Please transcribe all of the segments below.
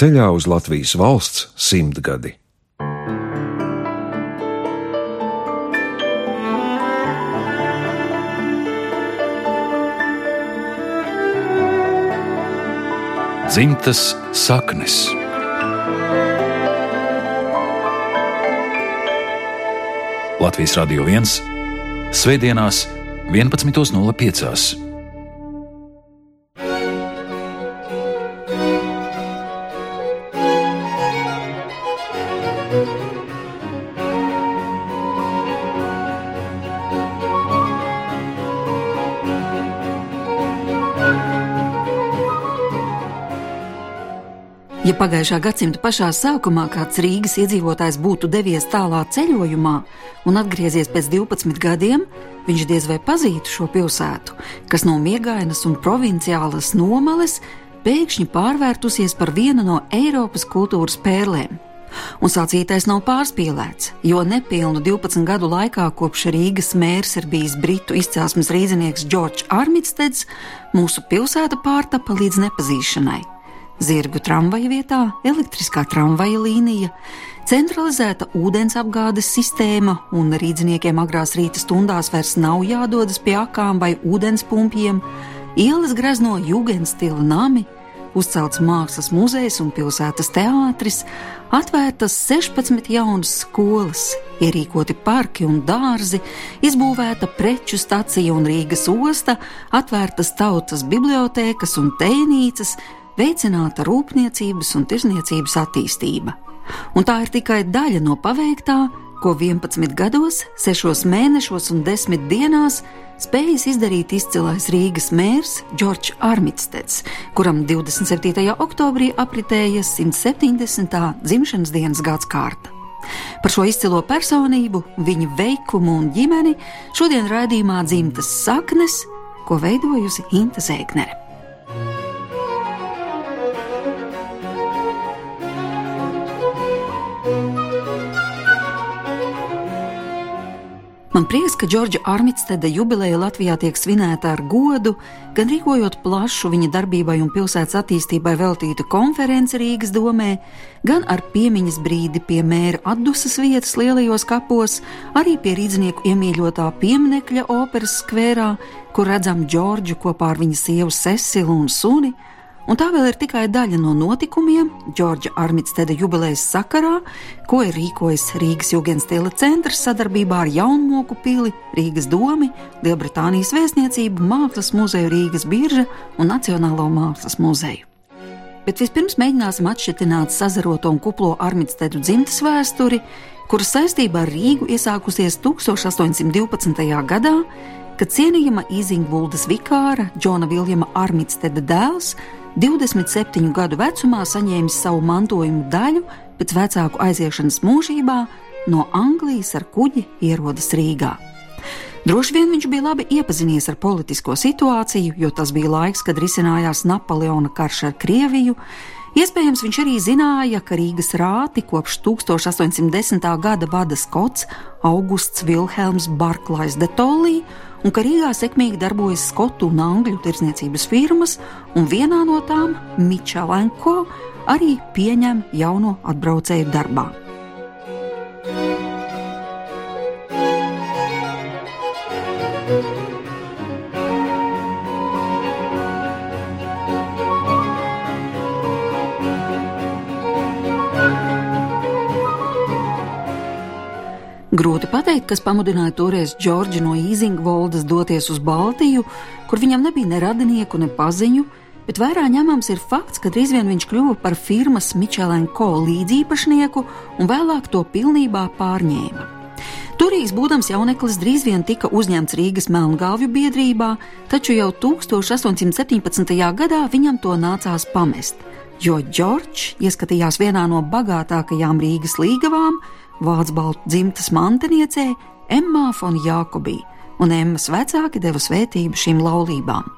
ceļā uz Latvijas valsts simtgadi. Dzimtas saknes. Latvijas Radio 1. Svētdienās, 11.05. pagājušā gadsimta pašā sākumā kāds Rīgas iedzīvotājs būtu devies tālā ceļojumā un atgriezies pēc 12 gadiem, viņš diez vai pazītu šo pilsētu, kas no miegainas un provinciālas nomales pēkšņi pārvērtusies par vienu no Eiropas kultūras pērlēm. Un sacītais nav pārspīlēts, jo nepilnu 12 gadu laikā, kopš Rīgas mērs ir bijis britu izcelsmes rīznieks Džordžs Armitsteds, mūsu pilsēta pārtapa līdz nepazīšanai zirgu tramvaja vietā elektriskā tramvaja līnija, centralizēta ūdens apgādes sistēma, un rīzniekiem agrās rīta stundās vairs nav jādodas pie akām vai ūdens pumpiem, ielas grezno jūgenstila nami, uzcelts mākslas muzejs un pilsētas teātris, atvērtas 16 jaunas skolas, ierīkoti parki un dārzi, izbūvēta preču stacija un Rīgas osta, atvērtas tautas bibliotēkas un tēnīcas, veicināta rūpniecības un tirzniecības attīstība. Un tā ir tikai daļa no paveiktā, ko 11 gados, 6 mēnešos un 10 dienās spējis izdarīt izcilais Rīgas mērs Džordžs Armitsteds, kuram 27. oktobrī apritēja 170. dzimšanas dienas gads kārta. Par šo izcilo personību, viņa veikumu un ģimeni šodien raidījumā dzimtas saknes, ko veidojusi Inte Zēknere. Man prieks, ka Džordža Armitsteda jubileja Latvijā tiek svinēta ar godu, gan rīkojot plašu viņa darbībai un pilsētas attīstībai veltītu konferenci Rīgas domē, gan ar piemiņas brīdi pie mēra atdusas vietas lielajos kapos, arī pie rīznieku iemīļotā pieminekļa operas skverā, kur redzam Džordžu kopā ar viņa sievu Cecilu un suni Un tā vēl ir tikai daļa no notikumiem Džordža Armitsteda jubilejas sakarā, ko ir rīkojis Rīgas Jugendstila centrs sadarbībā ar Jaunmoku pili, Rīgas domi, Lielbritānijas vēstniecību, Mākslas muzeju Rīgas birža un Nacionālo mākslas muzeju. Bet vispirms mēģināsim atšķirt sazaroto un kuplo Armitstedu dzimtes vēsturi, kuras saistībā ar Rīgu iesākusies 1812. gadā, kad cienījama Īzingvuldas vikāra Džona Viljama Armitsteda dēls 27 gadu vecumā saņēmis savu mantojumu daļu pēc vecāku aiziešanas mūžībā, no Anglijas ar kuģi ierodas Rīgā. Droši vien viņš bija labi iepazinies ar politisko situāciju, jo tas bija laiks, kad risinājās Napoleona karš ar Krieviju. Iespējams, viņš arī zināja, ka Rīgas rāti kopš 1810. gada vada Skots Augusts Vilhelms Barklājs de Tollī un ka Rīgā sekmīgi darbojas skotu un angļu tirsniecības firmas, un vienā no tām, Mičelenko, arī pieņem jauno atbraucēju darbā. Grūti pateikt, kas pamudināja toreiz Džordžu no Īzingvoldas doties uz Baltiju, kur viņam nebija ne radinieku, ne paziņu, bet vērā ņemams ir fakts, ka drīz vien viņš kļuva par firmas Mičelenko līdzīpašnieku un vēlāk to pilnībā pārņēma. Turīgs būdams jauneklis drīz vien tika uzņemts Rīgas melngalvju biedrībā, taču jau 1817. gadā viņam to nācās pamest, jo Džordžs ieskatījās vienā no bagātākajām Rīgas līgavām, Vācu baltu dzimtas mantiniecei Emmā von Jākobī, un Emmas vecāki deva svētību šīm laulībām.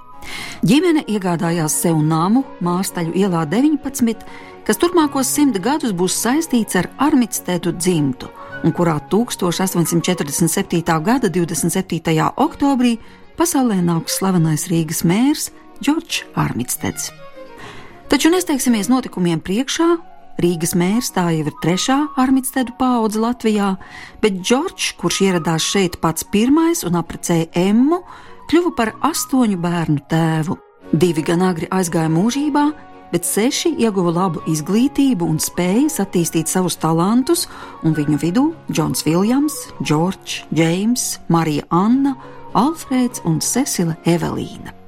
Ģimene iegādājās sev namu Māstaļu ielā 19, kas turpmākos simt gadus būs saistīts ar Armitstedu dzimtu, un kurā 1847. gada 27. oktobrī pasaulē nāks slavenais Rīgas mērs Džordžs Armitsteds. Taču nesteigsimies notikumiem priekšā. Rīgas mērs tā jau ir trešā armītstedu paudze Latvijā, bet Džordžs, kurš ieradās šeit pats pirmais un apprecēja Emmu, kļuva par astoņu bērnu tēvu. Divi gan agri aizgāja mūžībā, bet seši ieguva labu izglītību un spējas attīstīt savus talantus, un viņu vidū Džons Viljams, Džordžs, Džeims, Marija Anna, Alfrēds un Cecile Evelīna.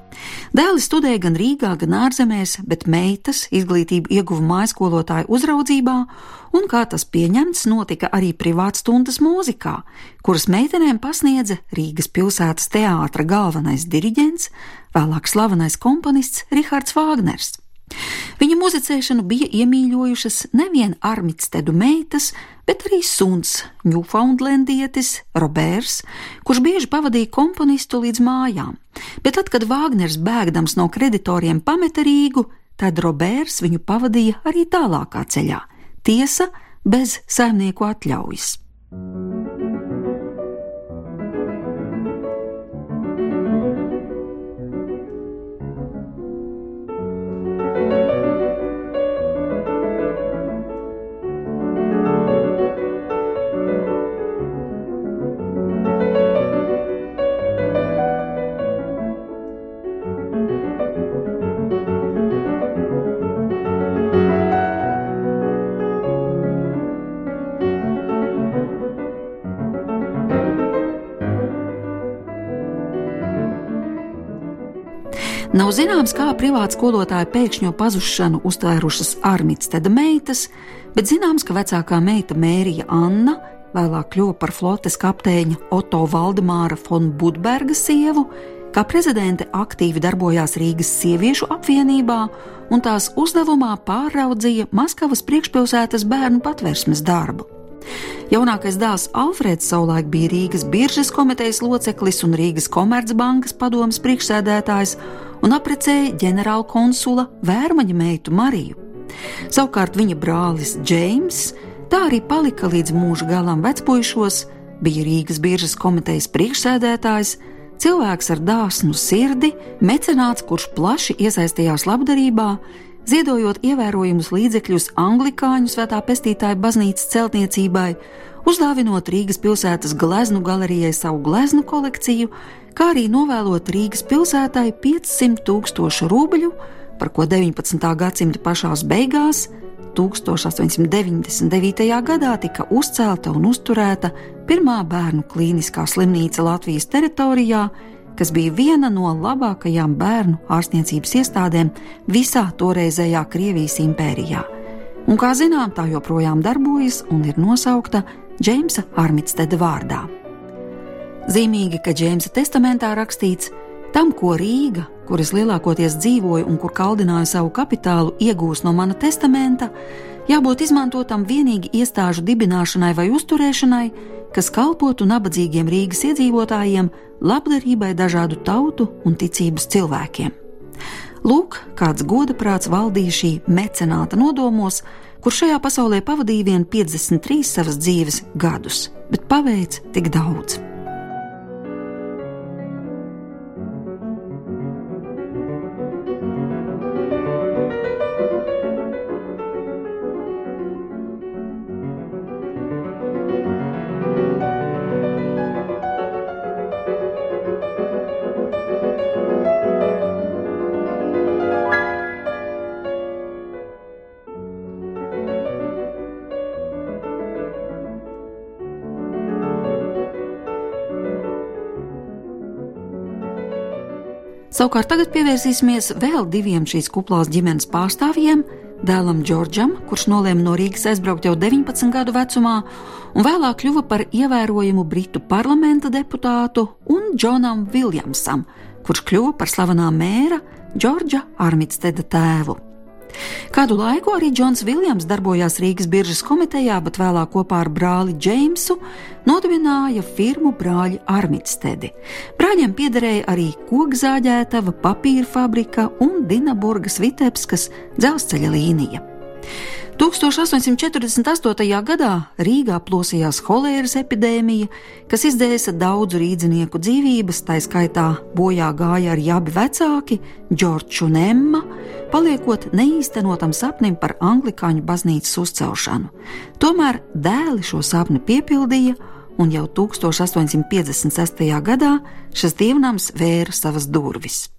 Dēli studēja gan Rīgā, gan ārzemēs, bet meitas izglītību ieguva mājskolotāju uzraudzībā, un, kā tas pieņemts, notika arī privātstundas mūzikā, kuras meitenēm pasniedza Rīgas pilsētas teātra galvenais diriģents, vēlāk slavenais komponists Rihards Vāgners. Viņa muzicēšanu bija iemīļojušas nevien armitstedu meitas, bet arī suns, Newfoundlandietis, Roberts, kurš bieži pavadīja komponistu līdz mājām. Bet tad, kad Vāgners bēgdams no kreditoriem pameta Rīgu, tad Roberts viņu pavadīja arī tālākā ceļā, tiesa bez saimnieku atļaujas. Nav zināms, kā privāta skolotāja pēkšņo pazušanu uztvērušas Armītsteda meitas, bet zināms, ka vecākā meita Mērija Anna vēlāk kļuva par flotes kapteiņa Otto Valdemāra von Budberga sievu, kā prezidente aktīvi darbojās Rīgas sieviešu apvienībā un tās uzdevumā pāraudzīja Maskavas priekšpilsētas bērnu patversmes darbu. Jaunākais dēls Alfrēds savulaik bija Rīgas biržas komitejas loceklis un Rīgas Komercbankas padomas priekšsēdētājs un apprecēja ģenerāla konsula Vērmaņa meitu Mariju. Savukārt viņa brālis Džeims tā arī palika līdz mūža galam vecpuišos, bija Rīgas biržas komitejas priekšsēdētājs, cilvēks ar dāsnu sirdi, mecenāts, kurš plaši iesaistījās labdarībā, ziedojot ievērojumus līdzekļus Anglikāņu svētā pestītāja baznīcas celtniecībai, uzdāvinot Rīgas pilsētas gleznu galerijai savu gleznu kolekciju, kā arī novēlot Rīgas pilsētai 500 tūkstošu rubļu, par ko 19. gadsimta pašās beigās, 1899. gadā tika uzcelta un uzturēta pirmā bērnu klīniskā slimnīca Latvijas teritorijā, kas bija viena no labākajām bērnu ārstniecības iestādēm visā toreizējā Krievijas impērijā. Un, kā zinām, tā joprojām darbojas un ir nosaukta Džeimsa Armitsteda vārdā. Zīmīgi, ka Džeimsa testamentā rakstīts, tam, ko Rīga, kuras lielākoties dzīvoja un kur kaldināja savu kapitālu, iegūs no mana testamenta, jābūt izmantotam vienīgi iestāžu dibināšanai vai uzturēšanai, kas kalpotu nabadzīgiem Rīgas iedzīvotājiem, labdarībai dažādu tautu un ticības cilvēkiem. Lūk, kāds godaprāts valdīja šī mecenāta nodomos, kur šajā pasaulē pavadīja vien 53 savas dzīves gadus, bet paveic tik daudz. Savukārt tagad pievērsīsimies vēl diviem šīs kuplās ģimenes pārstāvjiem - dēlam Džordžam, kurš nolēma no Rīgas aizbraukt jau 19 gadu vecumā, un vēlāk kļuva par ievērojumu Britu parlamenta deputātu, un Džonam Viljamsam, kurš kļuva par slavenā mēra Džordža Armitsteda tēvu. Kādu laiku arī Džons Viljams darbojās Rīgas biržas komitejā, bet vēlāk kopā ar brāli Džeimsu nodibināja firmu brāļi Armitstedi. Brāļiem piederēja arī kokzāģētava, papīra fabrika un Dinaburgas Vitebskas dzelzceļa līnija. 1848. gadā Rīgā plosījās holēras epidēmija, kas izdēsa daudzu rīdzinieku dzīvības, tā skaitā bojā gāja arī abi vecāki, Džordžs un Emma, paliekot neīstenotam sapnim par anglikāņu baznīcas uzcelšanu. Tomēr dēli šo sapni piepildīja, un jau 1856. gadā šis dievnams vēra savas durvis.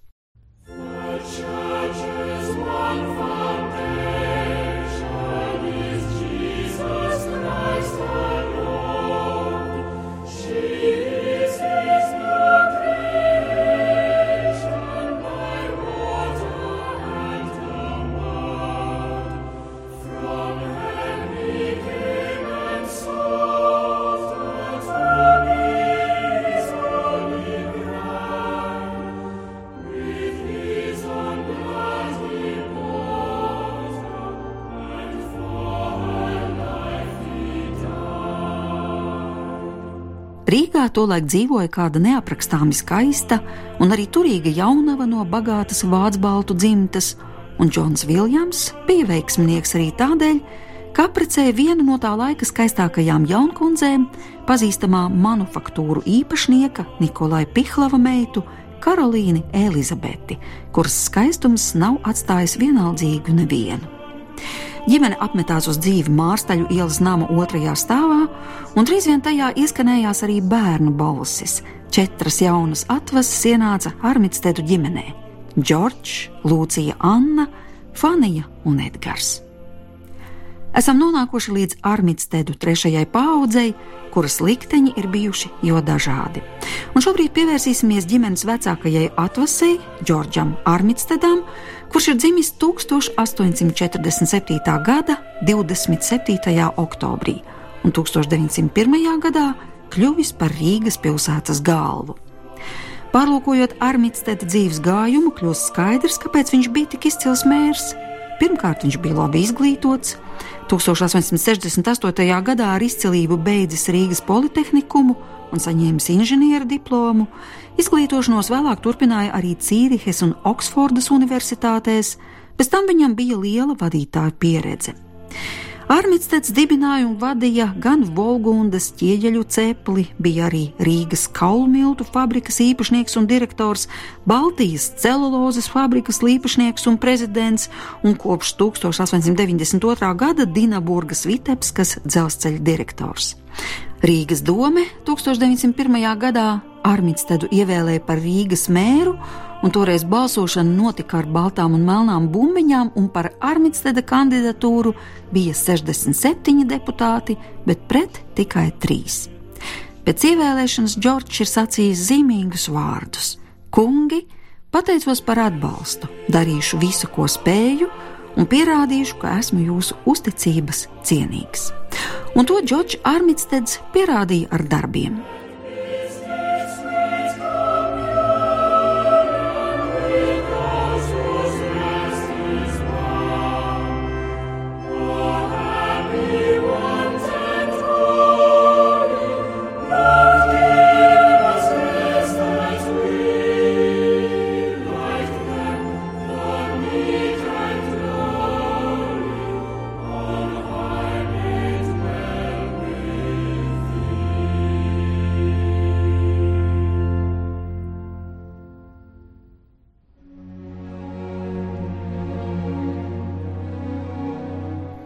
Rīgā tolaik dzīvoja kāda neaprakstāmi skaista un arī turīga jaunava no bagātas vācu baltu dzimtas, un Džons Viljams bija veiksminieks arī tādēļ, ka apprecēja vienu no tā laika skaistākajām jaunkundzēm, pazīstamā manufaktūru īpašnieka Nikolai Pihlava meitu Karolīni Elizabeti, kuras skaistums nav atstājis vienaldzīgu nevienu. Ģimene apmetās uz dzīvi Mārstaļu ielas nama otrajā stāvā, un drīz vien tajā ieskanējās arī bērnu balsis. Četras jaunas atvases ienāca Armitstedu ģimenē - Džordžs, Lūcija Anna, Fanija un Edgars. Esam nonākuši līdz Armitstedu trešajai paudzei, kuras likteņi ir bijuši jo dažādi. Un šobrīd pievērsīsimies ģimenes vecākajai atvasei, Džordžam Armitstedam, kurš ir dzimis 1847. gada 27. oktobrī un 1901. gadā kļuvis par Rīgas pilsētas galvu. Pārlūkojot Armitsteda dzīves gājumu, kļūst skaidrs, kāpēc viņš bija tik izcils mērs. Pirmkārt, viņš bija labi izglītots. 1868. gadā ar izcilību beidzis Rīgas Politehniku un saņēmis inženieru diplomu. Izglītošanos vēlāk turpināja arī Cīrihes un Oksfordas universitātēs, pēc tam viņam bija liela vadītāja pieredze. Armitsteds dibināja un vadīja gan Volgundas ķieģeļu cepli, bija arī Rīgas kaulmiltu fabrikas īpašnieks un direktors, Baltijas celulozes fabrikas īpašnieks un prezidents, un kopš 1892. gada Dinaburgas Vitebskas dzelzceļa direktors. Rīgas dome 1901. gadā Armitstedu ievēlēja par Rīgas mēru, un toreiz balsošana notika ar baltām un melnām bumbiņām, un par Armitsteda kandidatūru bija 67 deputāti, bet pret tikai 3. Pēc ievēlēšanas Džordžs ir sacījis zīmīgus vārdus: Kungi, pateicos par atbalstu, darīšu visu, ko spēju, un pierādīšu, ka esmu jūsu uzticības cienīgs. Un to Džordžs Armitsteds pierādīja ar darbiem.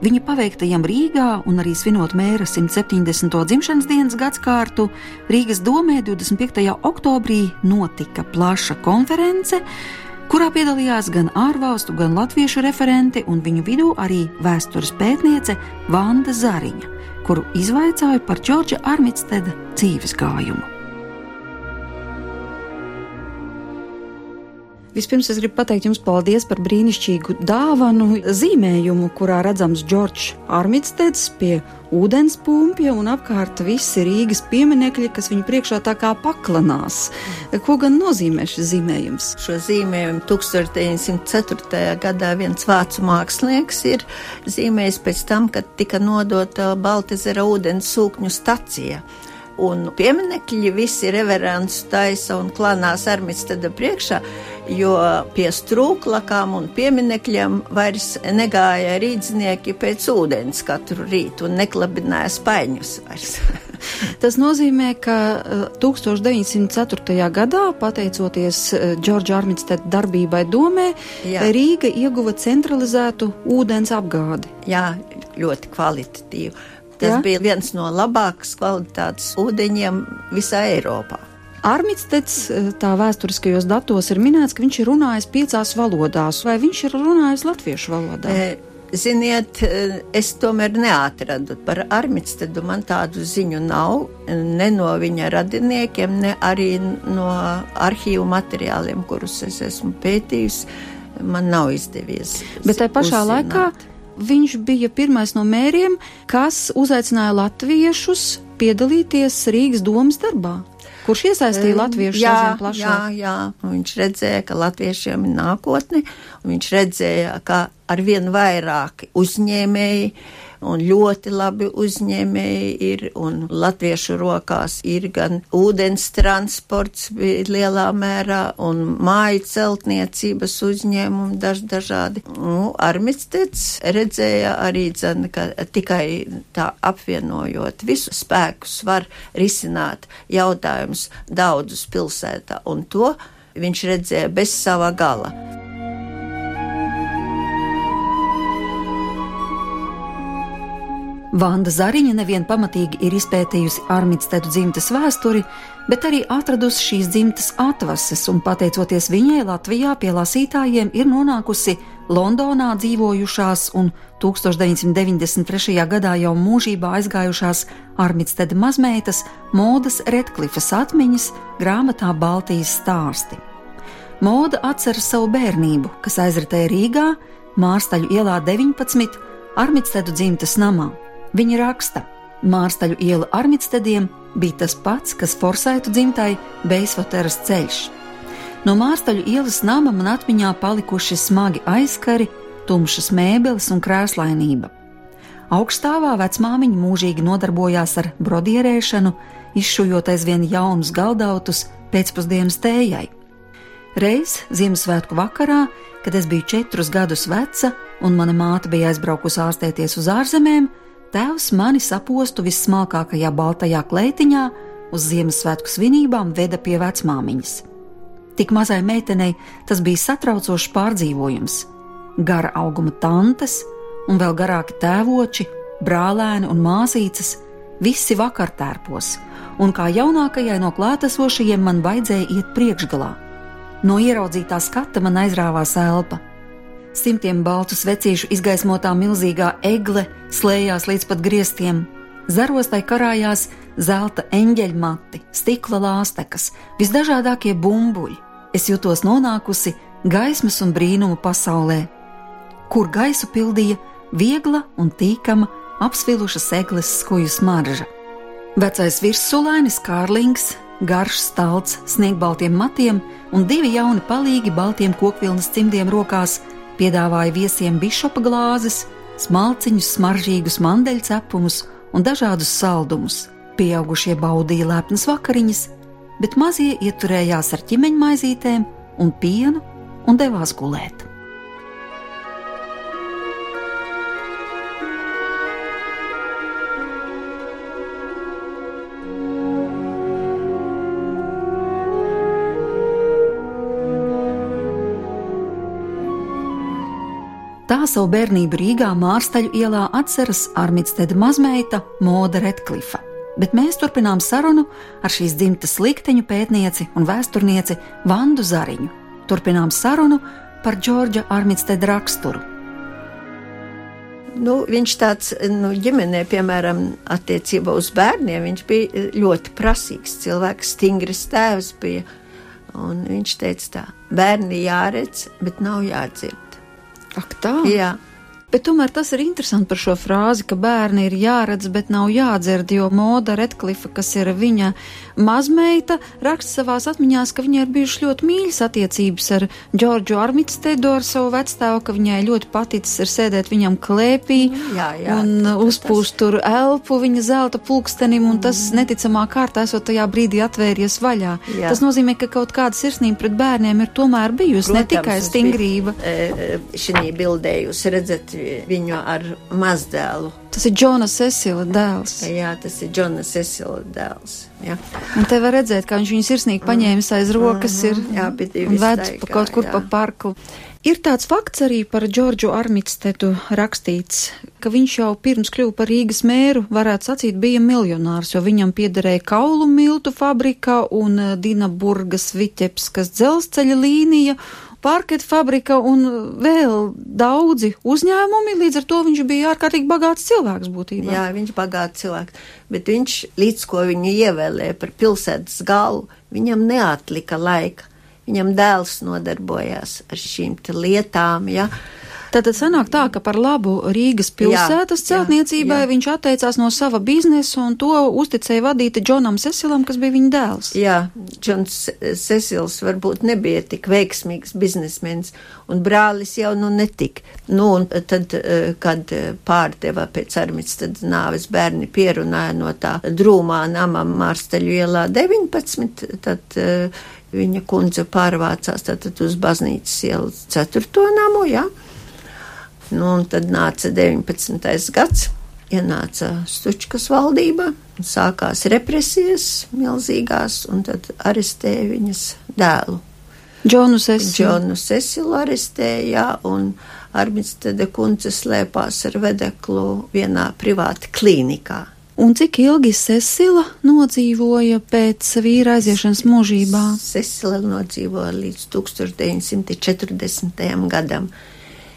Viņa paveiktajam Rīgā un arī svinot mēra 170. dzimšanas dienas gadsimtu, Rīgas domē 25. oktobrī notika plaša konference, kurā piedalījās gan ārvalstu, gan latviešu referenti, un viņu vidū arī vēstures pētniece Vanda Zariņa, kuru izvaicāja par Džordža Armitsteda dzīves gājumu. Vispirms es gribu pateikt jums paldies par brīnišķīgu dāvanu zīmējumu, kurā redzams Džordžs Armitsteds pie ūdens pumpja un apkārt visi Rīgas pieminekļi, kas viņu priekšā tā kā paklanās. Ko gan nozīmē šis zīmējums? Šo zīmējumu 1904. gadā viens vācu mākslinieks ir zīmējis pēc tam, kad tika nodota Baltezera ūdens sūkņu stacija un pieminekļi visi reverants taisa un klanās armistada priekšā, jo pie strūklakām un pieminekļiem vairs negāja rīdznieki pēc ūdens katru rītu un neklabināja spaiņus vairs. Tas nozīmē, ka 1904. Eh, gadā, pateicoties Džordža eh, Armisteda darbībai domē, Jā. Rīga ieguva centralizētu ūdens apgādi. Jā, ļoti kvalitatīvu. Tas Jā. bija viens no labākās kvalitātes ūdeņiem visā Eiropā. Armītsteds eh, tā vēsturiskajos datos ir minēts, ka viņš ir runājis piecās valodās, vai viņš ir runājis latviešu valodā? E, Ziniet, eh, es tomēr neatradu par Armītstedu. Man tādu ziņu nav ne no viņa radiniekiem, ne arī no arhīvu materiāliem, kurus es esmu pētījis. Man nav izdevies. Bet tajā pašā uzzināt. laikā viņš bija pirmais no mēriem, kas uzaicināja latviešus piedalīties Rīgas domas darbā. Kurš iesaistīja latviešu jā, plašāk? Jā, jā, viņš redzēja, ka latviešiem ir nākotne, un viņš redzēja, ka arvien vairāk uzņēmēji un ļoti labi uzņēmēji ir, un latviešu rokās ir gan ūdens transports lielā mērā, un māju celtniecības uzņēmumi daž, dažādi. Nu, Armistets redzēja arī, dzen, ka tikai tā apvienojot visu spēkus var risināt jautājumus daudzus pilsētā, un to viņš redzēja bez sava gala. Vanda Zariņa nevien pamatīgi ir izpētījusi Armītstedu dzimtas vēsturi, bet arī atradusi šīs dzimtas atvases, un pateicoties viņai Latvijā pie lasītājiem ir nonākusi Londonā dzīvojušās un 1993. gadā jau mūžībā aizgājušās Armītsteda mazmeitas Modas Redklifas atmiņas grāmatā Baltijas stāsti. Moda atceras savu bērnību, kas aizritēja Rīgā, Mārstaļu ielā 19, Armītstedu dzimtas namā. Viņa raksta, Mārstaļu iela Armitstediem bija tas pats, kas Forsaitu dzimtai Beisvoteras ceļš. No Mārstaļu ielas nama man atmiņā palikuši smagi aizkari, tumšas mēbeles un krēslainība. Augstāvā vecmāmiņa mūžīgi nodarbojās ar brodierēšanu, izšujot aizvien jaunus galdautus pēcpusdienas tējai. Reiz Ziemassvētku vakarā, kad es biju četrus gadus veca un mana māte bija aizbraukusi ārstēties uz ārzemēm, Tēvs mani sapostu vissmalkākajā baltajā kleitiņā uz Ziemassvētku svinībām veda pie vecmāmiņas. Tik mazai meitenei tas bija satraucošs pārdzīvojums. Gara auguma tantes un vēl garāki tēvoči, brālēni un māsīcas, visi vakartērpos, un kā jaunākajai no klātesošajiem man vajadzēja iet priekšgalā. No ieraudzītā skata man aizrāvās elpa Simtiem baltu svecīšu izgaismotā milzīgā egle slēdzās līdz pat griestiem. Zarostai karājās zelta eņģeļmati, stikla lāstekas, visdažādākie bumbuļi. Es jutos nonākusi gaismas un brīnumu pasaulē, kur gaisu pildīja viegla un tīkama apsviluša segles skuju smarža. Vecais virssulainis Kārlings, garš stalts sniegbaltiem matiem un divi jauni palīgi baltiem kokvilnas cimdiem rokās piedāvāja viesiem bišopa glāzes, smalciņus, smaržīgus mandeļcepumus un dažādus saldumus. Pieaugušie baudīja lepnas vakariņas, bet mazie ieturējās ar ķimeņmaizītēm un pienu un devās gulēt. Tā savu bērnību Rīgā Mārstaļu ielā atceras Armītsteda mazmeita Moda Redklifa. Bet mēs turpinām sarunu ar šīs dzimtas likteņu pētnieci un vēsturnieci Vandu Zariņu. Turpinām sarunu par Džordža Armītsteda raksturu. Nu, viņš tāds nu, ģimenē, piemēram, attiecībā uz bērniem, viņš bija ļoti prasīgs cilvēks, stingrs tēvs bija. Un viņš teica tā, bērni jāredz, bet nav jādzird. Ak, tā? Jā. Bet tomēr tas ir interesanti par šo frāzi, ka bērni ir jāredz, bet nav jādzird, jo Moda Redklifa, kas ir viņa mazmeita, raksta savās atmiņās, ka viņai ir bijušas ļoti mīļas attiecības ar Džordžu Armitstedu, ar savu vecstāvu, ka viņai ļoti paticis ir sēdēt viņam klēpī Jā, jā, un tas- uzpūst tur elpu viņa zelta pulkstenim, un tas neticamā kārtā esot tajā brīdī atvērties vaļā. Jā. Tas nozīmē, ka kaut kāda sirsnība pret bērniem ir tomēr bijusi, ne tikai stingrība. Šī bildē jūs redzat viņu ar mazdēlu. Tas ir Džona Cecila dēls. Jā, tas ir Džona Cecila dēls. Jā. Un te var redzēt, kā viņš viņu sirsnīgi paņēmis aiz rokas ir, Jā, bet divi un ved staigā, pa kaut kur jā. pa parku. Ir tāds fakts arī par Džordžu Armitstedu rakstīts, ka viņš jau pirms kļuva par Rīgas mēru, varētu sacīt, bija miljonārs, jo viņam piederēja kaulu miltu fabrika un eh, Dinaburgas Vitebskas dzelzceļa līnija, parket fabrika un vēl daudzi uzņēmumi, līdz ar to viņš bija ārkārtīgi bagāts cilvēks būtībā. Jā, viņš ir bagāts cilvēks, bet viņš līdz ko viņu ievēlēja par pilsētas galvu, viņam neatlika laika. Viņam dēls nodarbojās ar šīm lietām, ja. Tātad sanāk tā, ka par labu Rīgas pilsētas celtniecībai jā, jā. viņš atteicās no sava biznesa un to uzticēja vadīt Džonam Cecilam, kas bija viņa dēls. Jā, Džons Cecils varbūt nebija tik veiksmīgs biznesmenis, un brālis jau nu netika. Nu, un tad, eh, kad eh, pārdeva pēc armijas, tad nāves bērni pierunāja no tā drūmā nama Mārsteļu ielā 19, tad uh, viņa kundze pārvācās tātad uz baznīcas ielas 4. namu, jā. Nu, un tad nāca 19. gads, ienāca Stučkas valdība, sākās represijas milzīgās, un tad arestēja viņas dēlu. Džonu Cecilu. Džonu Cecilu arestēja, jā, un Armistede kundze slēpās ar vedeklu vienā privāti klīnikā. Un cik ilgi Cecila nodzīvoja pēc vīra aiziešanas mūžībā? Cecila nodzīvoja līdz 1940. gadam.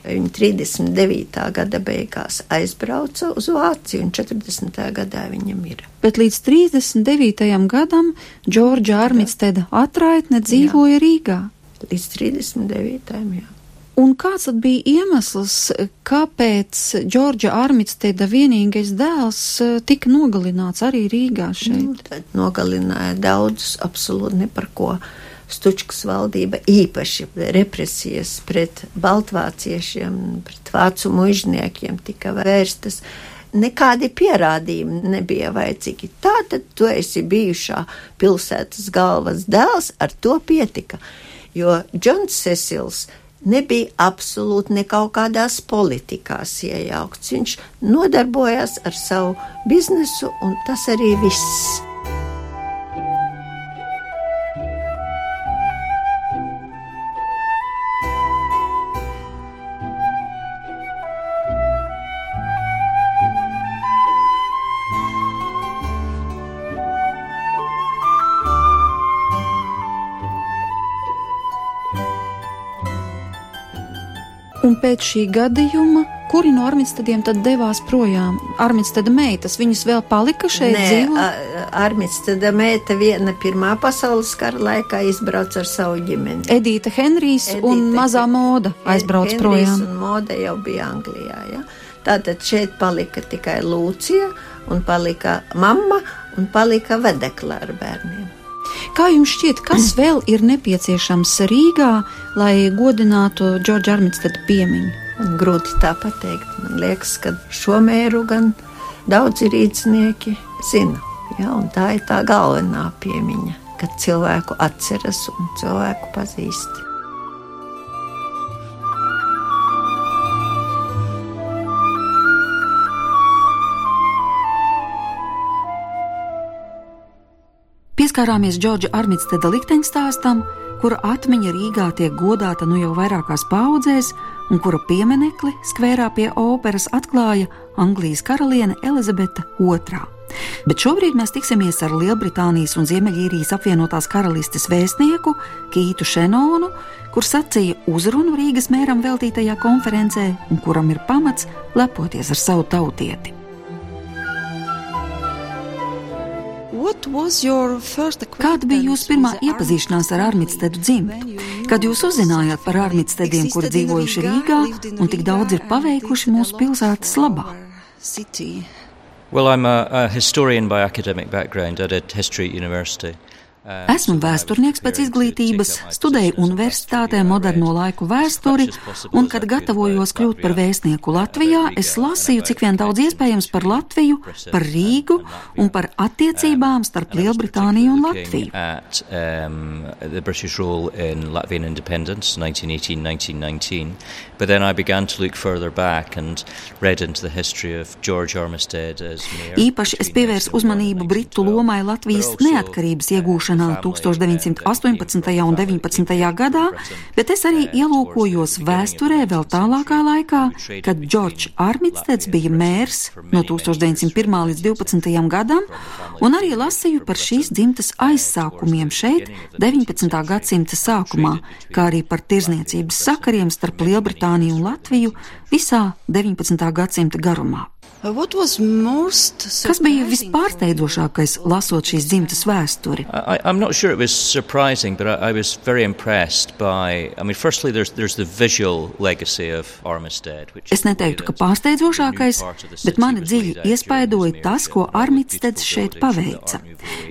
Viņa 39. gada beigās aizbrauca uz Vāciju, un 40. gadā viņa mira. Bet līdz 39. gadam Džordža Armitsteda atraitne dzīvoja Rīgā. Līdz 39. jā. Un kāds tad bija iemesls, kāpēc Džordža Armitsteda vienīgais dēls eh, tika nogalināts arī Rīgā šeit? Nu, nogalināja daudzus, absolūti ne par ko. Stučkas valdība īpaši represijas pret baltvāciešiem, pret vācu mužniekiem tika vērstas. Nekādi pierādījumi nebija vajadzīgi. Tā tad tu esi bijušā pilsētas galvas dēls, ar to pietika. Jo Džons Cecils nebija absolūti nekkaut kādās politikās iejaukts. Viņš nodarbojās ar savu biznesu, un tas arī viss. Pēc šī gadījuma, kuri no Armitstediem tad devās projām? Armitsteda meitas, viņas vēl palika šeit Nē, dzīvot? Armitstada meita viena pirmā pasaules kara laikā izbrauca ar savu ģimeni. Edīta Henrijs un Edita mazā moda aizbrauc Henrijs projām. Un moda jau bija Anglijā. Ja? Tātad šeit palika tikai Lūcija, un palika mamma, un palika vedekla ar bērniem. Kā jums šķiet, kas vēl ir nepieciešams Rīgā, lai godinātu Džordža Armitsteda piemiņu? Grūti tā pateikt. Man liekas, ka šo mēru gan daudzi rīznieki zina. Ja? Tā ir tā galvenā piemiņa, kad cilvēku atceras un cilvēku pazīst. Pieskārāmies Džordža Armitsteda likteņstāstam, kura atmiņa Rīgā tiek godāta nu jau vairākās paudzēs, un kura pieminekli skvērā pie operas atklāja Anglijas karaliene Elizabete II. Bet šobrīd mēs tiksimies ar Lielbritānijas un Ziemeļīrijas apvienotās karalistes vēstnieku Kītu Šenonu, kurš sacīja uzrunu Rīgas mēram veltītajā konferencē un kuram ir pamats lepoties ar savu tautieti. Kāda bija jūsu pirmā iepazīšanās ar Armitstedu dzimtu? Kad jūs uzzinājāt par Armitstediem, kuri dzīvojuši Rīgā un tik daudz ir paveikuši mūsu pilsētas labā? Well, I'm a, a historian by academic background at a history university. Esmu vēsturnieks pēc izglītības, studēju universitātē moderno laiku vēsturi, un, kad gatavojos kļūt par vēstnieku Latvijā, es lasīju, cik vien daudz iespējams par Latviju, par Rīgu un par attiecībām starp Lielbritāniju un Latviju. At, um, the British rule in Latvian independence, 1918-1919. But then I began to look further back and read into the history of George Armistead as mayor. Īpaši es pievērsu uzmanību Britu lomai Latvijas neatkarības iegūšanā ieviešanā 1918. un 19. gadā, bet es arī ielūkojos vēsturē vēl tālākā laikā, kad Džordžs Armitsteds bija mērs no 1901. līdz 12. gadam, un arī lasīju par šīs dzimtas aizsākumiem šeit 19. gadsimta sākumā, kā arī par tirzniecības sakariem starp Lielbritāniju un Latviju visā 19. gadsimta garumā. Kas bija vispārsteidzošākais, lasot šīs dzimtas vēsturi? I, I'm not sure it was surprising, but I, I was very impressed by. I mean, firstly, there's there's the visual legacy of Armistead. Which es neteiktu, ka pārsteidzošākais, bet mani dziļi iespaidoja tas, ko Armitsteds šeit paveica.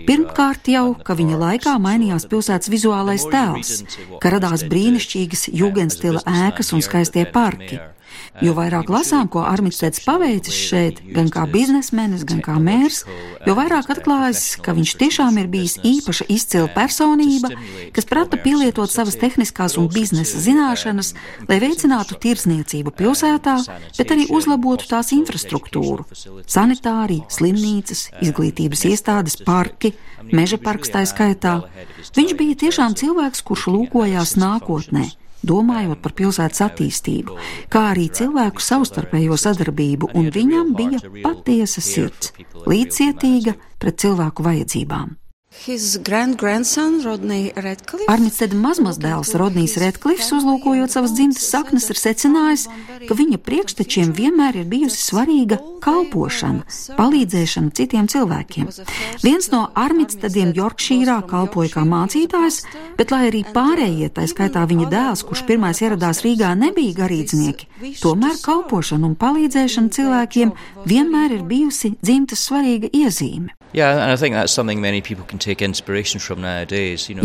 Pirmkārt jau, ka viņa laikā mainījās pilsētas vizuālais tēls, ka radās brīnišķīgas jugendstila ēkas un skaistie parki. Jo vairāk lasām, ko Armistēds paveicis šeit, gan kā biznesmenis, gan kā mērs, jo vairāk atklājas, ka viņš tiešām ir bijis īpaša izcila personība, kas prata pielietot savas tehniskās un biznesa zināšanas, lai veicinātu tirsniecību pilsētā, bet arī uzlabotu tās infrastruktūru - sanitārija, slimnīcas, izglītības iestādes, parki, meža parks tā skaitā. Viņš bija tiešām cilvēks, kurš lūkojās nākotnē domājot par pilsētas attīstību, kā arī cilvēku savstarpējo sadarbību, un viņam bija patiesa sirds, līdzcietīga pret cilvēku vajadzībām. Armisteda mazmazdēls Rodnijs Redklifs, uzlūkojot savas dzimtas saknes, ir secinājis, ka viņa priekštečiem vienmēr ir bijusi svarīga kalpošana, palīdzēšana citiem cilvēkiem. Viens no Armistediem Jorkšīrā kalpoja kā mācītājs, bet lai arī pārējie, tā skaitā viņa dēls, kurš pirmais ieradās Rīgā, nebija garīdznieki, tomēr kalpošana un palīdzēšana cilvēkiem vienmēr ir bijusi dzimtas svarīga iezīme. Yeah,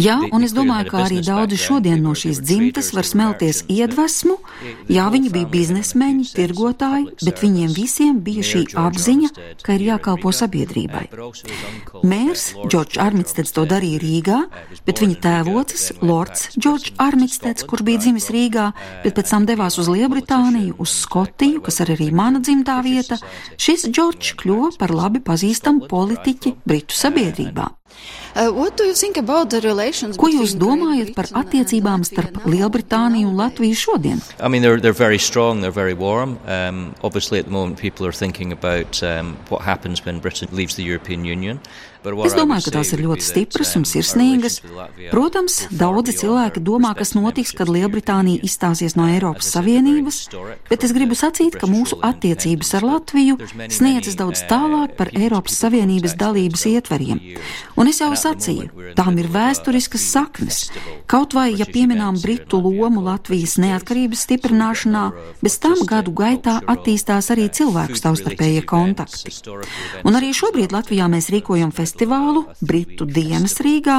Jā, un es domāju, ka arī daudzi šodien no šīs dzimtas var smelties iedvesmu. Jā, viņi bija biznesmeņi, tirgotāji, bet viņiem visiem bija šī apziņa, ka ir jākalpo sabiedrībai. Mērs Džordžs Armitsteds to darīja Rīgā, bet viņa tēvocis, Lords Džordžs Armitsteds, kurš bija dzimis Rīgā, bet pēc tam devās uz Lielbritāniju, uz Skotiju, kas ir arī mana dzimtā vieta, šis Džordžs kļuva par labi pazīstamu politiķi Britu sabiedrībā. Uh, Ko jūs domājat par attiecībām starp Lielbritāniju un Latviju šodien? I mean, they're, they're very strong, they're very warm. Um, obviously, at the moment, people are thinking about um, what happens when Britain leaves the European Union. Es domāju, ka tās ir ļoti stipras un sirsnīgas. Protams, daudzi cilvēki domā, kas notiks, kad Lielbritānija izstāsies no Eiropas Savienības, bet es gribu sacīt, ka mūsu attiecības ar Latviju sniedzas daudz tālāk par Eiropas Savienības dalības ietveriem. Un es jau sacīju, tām ir vēsturiskas saknes. Kaut vai, ja pieminām Britu lomu Latvijas neatkarības stiprināšanā, bez tam gadu gaitā attīstās arī cilvēku savstarpējie kontakti. Un arī šobrīd Latvijā mēs rīkojam festivālu festivālu Britu dienas Rīgā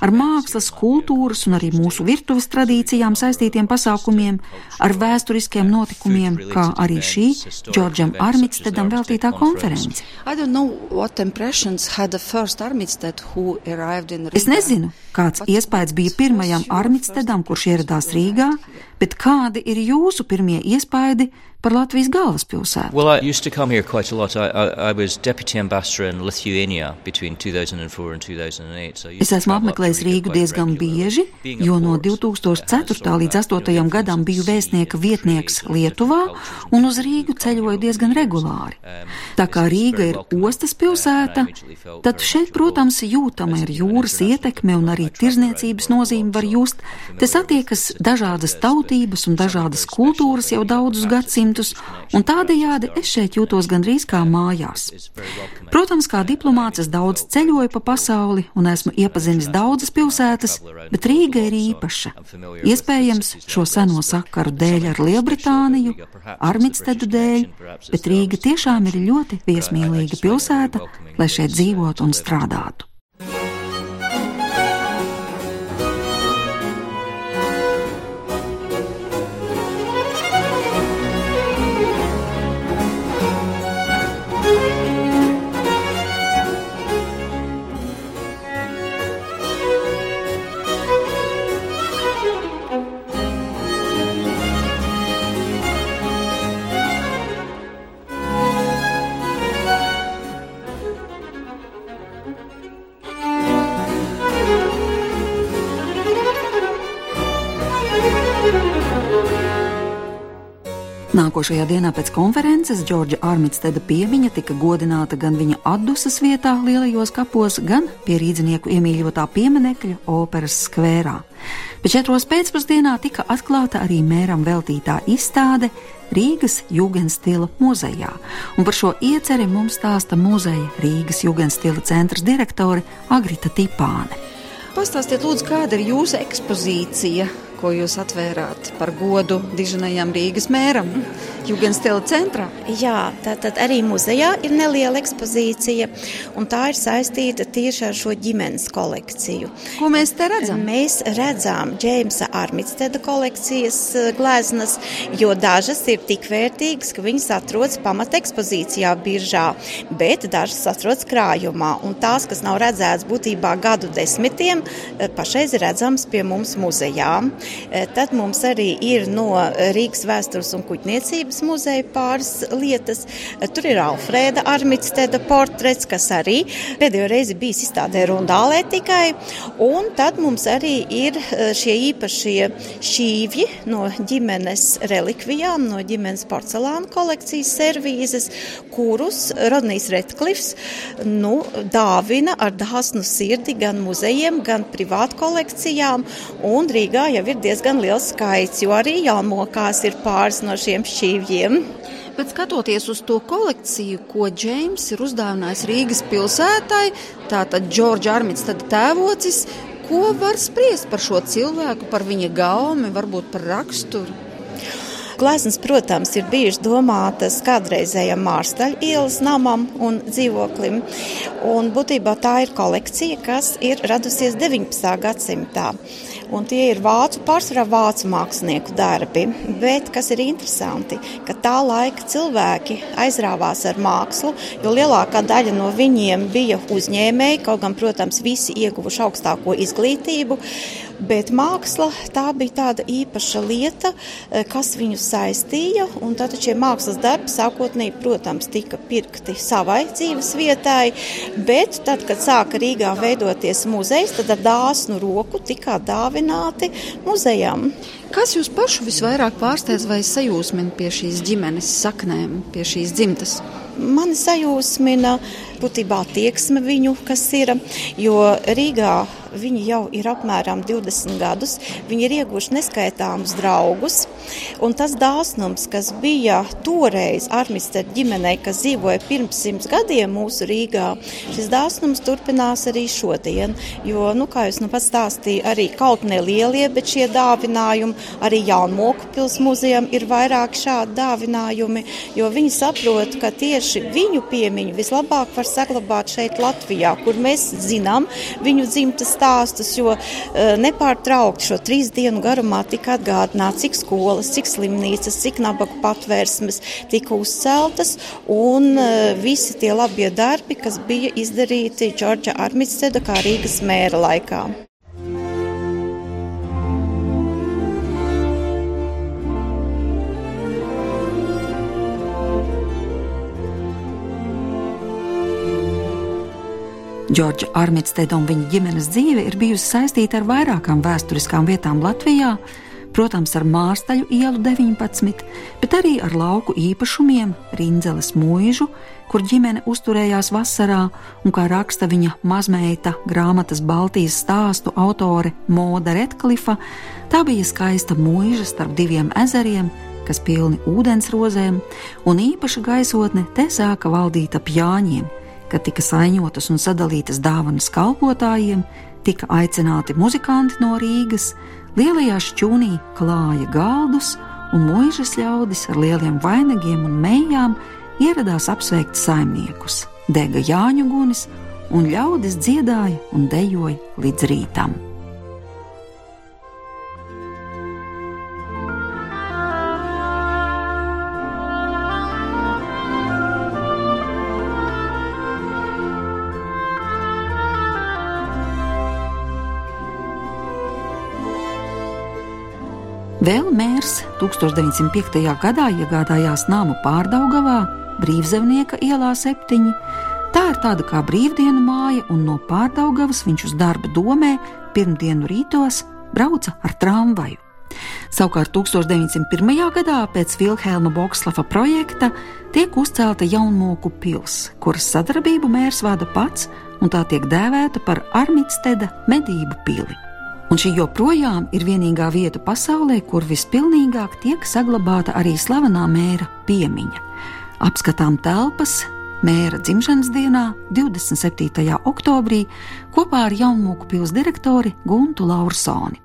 ar mākslas, kultūras un arī mūsu virtuves tradīcijām saistītiem pasākumiem, ar vēsturiskiem notikumiem, kā arī šī Džordžam Armitstedam veltītā konference. Es nezinu, kāds iespējas bija pirmajam Armitstedam, kurš ieradās Rīgā, bet kādi ir jūsu pirmie iespaidi par Latvijas galvaspilsētu? Well, I used to come here quite a lot. I, I, I was deputy ambassador in Lithuania between 2004 and 2008. So es esmu apmeklējis Rīgu diezgan bieži, jo no 2004. līdz 2008. gadam biju vēstnieka vietnieks Lietuvā un uz Rīgu ceļoju diezgan regulāri. Tā kā Rīga ir ostas pilsēta, tad šeit, protams, jūtama ir jūras ietekme un arī tirzniecības nozīme var just. Te satiekas dažādas tautības un dažādas kultūras jau daudzus gadsimtus, un tādējādi es šeit jūtos gandrīz kā mājās. Protams, kā diplomāts es daudz ceļoju pa pasauli un esmu iepazinis daudzas pilsētas, bet Rīga ir īpaša. Iespējams, šo seno sakaru dēļ ar Lielbritāniju, Armitstedu dēļ, bet Rīga tiešām ir ļoti viesmīlīga pilsēta, lai šeit dzīvotu un strādātu. Nākošajā dienā pēc konferences Džordža Armitsteda piemiņa tika godināta gan viņa atdusas vietā lielajos kapos, gan pie rīdzinieku iemīļotā pieminekļa operas skvērā. Bet četros pēcpusdienā tika atklāta arī mēram veltītā izstāde Rīgas Jugendstila muzejā, un par šo ieceri mums stāsta muzeja Rīgas Jugendstila centra direktore Agrita Tipāne. Pastāstiet, lūdzu, kāda ir jūsu ekspozīcija ko jūs atvērāt par godu diženajam Rīgas mēram, Jugendstila centrā. Jā, tātad arī muzejā ir neliela ekspozīcija, un tā ir saistīta tieši ar šo ģimenes kolekciju. Ko mēs te redzam? Mēs redzam Džeimsa Armitsteda kolekcijas eh, gleznas, jo dažas ir tik vērtīgas, ka viņas atrodas pamata ekspozīcijā biržā, bet dažas atrodas krājumā, un tās, kas nav redzētas būtībā gadu desmitiem, eh, pašreiz redzams pie mums muzejā. E, tad mums arī ir no Rīgas vēstures un kuģniecības muzeja pāris lietas. E, tur ir Alfrēda Armitsteda portrets, kas arī pēdējo reizi bijis izstādē Rundālē tikai. Un tad mums arī ir e, šie īpašie šīvji no ģimenes relikvijām, no ģimenes porcelāna kolekcijas servīzes, kurus Rodnijs Retklifs nu, dāvina ar dāsnu sirdi gan muzejiem, gan privātu kolekcijām. Un Rīgā jau ir diezgan liels skaits, jo arī jāmokās ir pāris no šiem šķīvjiem. Bet skatoties uz to kolekciju, ko Džeims ir uzdāvinājis Rīgas pilsētai, tātad Džordža Armits, tad tēvocis, ko var spriest par šo cilvēku, par viņa gaumi, varbūt par raksturu? Gleznas, protams, ir bijušas domātas kādreizējam Mārstaļa ielas namam un dzīvoklim. Un būtībā tā ir kolekcija, kas ir radusies 19. gadsimtā. Un tie ir vācu, pārsvarā vācu mākslinieku darbi. Bet kas ir interesanti, ka tā laika cilvēki aizrāvās ar mākslu, jo lielākā daļa no viņiem bija uzņēmēji, kaut gan, protams, visi ieguvuši augstāko izglītību. Bet māksla tā bija tāda īpaša lieta, eh, kas viņus saistīja. Tad šie mākslas darbi sākotnēji, protams, tika pirkti savai dzīves vietai. Bet tad, kad sāka Rīgā veidoties muzejs, tad ar dāsnu roku tika dāvināti muzejam. Kas jūs pašu visvairāk pārsteidz vai sajūsmina pie šīs ģimenes saknēm, pie šīs dzimtas? Mani sajūsmina būtībā tieksme viņu, kas ir, jo Rīgā Viņi jau ir apmēram 20 gadus. Viņi ir ieguvuši neskaitāmus draugus. Un tas dāsnums, kas bija toreiz Armistera ģimenei, kas dzīvoja pirms simts gadiem mūsu Rīgā, šis dāsnums turpinās arī šodien. Jo, nu, kā jūs nu pats stāstīja, arī kaut nelielie, bet šie dāvinājumi, arī Jaunmoku pils muzejam ir vairāk šādi dāvinājumi, jo viņi saprot, ka tieši viņu piemiņu vislabāk var saglabāt šeit Latvijā, kur mēs zinām viņu dzimtas stāstus, jo uh, nepārtraukti šo trīs dienu garumā tika atgādināts, cik skolas, cik slimnīcas, cik nabaga patvērsmes tika uzceltas un uh, visi tie labie darbi, kas bija izdarīti Džordža Armitsteda kā Rīgas mēra laikā. Džordža Armitsteda un viņa ģimenes dzīve ir bijusi saistīta ar vairākām vēsturiskām vietām Latvijā, protams, ar Mārstaļu ielu 19, bet arī ar lauku īpašumiem, Rindzeles mūžu, kur ģimene uzturējās vasarā, un kā raksta viņa mazmeita grāmatas Baltijas stāstu autore Moda Retklifa, tā bija skaista mūža starp diviem ezeriem, kas pilni ūdensrozēm, un īpaša gaisotne te sāka valdīt ap Jāņiem, kad tika saņotas un sadalītas dāvanas kalpotājiem, tika aicināti muzikanti no Rīgas, lielajā šķūnī klāja galdus, un mūžas ļaudis ar lieliem vainagiem un mejām ieradās apsveikt saimniekus, dega Jāņu gunis, un ļaudis dziedāja un dejoja līdz rītam. Vēl mērs 1905. gadā iegādājās nāmu pārdaugavā, brīvzemnieka ielā septiņi. Tā ir tāda kā brīvdienu māja, un no pārdaugavas viņš uz darba domē pirmdienu rītos brauca ar tramvaju. Savukārt 1901. gadā pēc Vilhelma Bokslava projekta tiek uzcelta Jaunmoku pils, kuras sadarbību mērs vada pats, un tā tiek dēvēta par Armitsteda medību pili un šī joprojām ir vienīgā vieta pasaulē, kur vispilnīgāk tiek saglabāta arī slavenā mēra piemiņa. Apskatām telpas mēra dzimšanas dienā, 27. oktobrī, kopā ar Jaunmūku pils direktori Guntu Laursoni.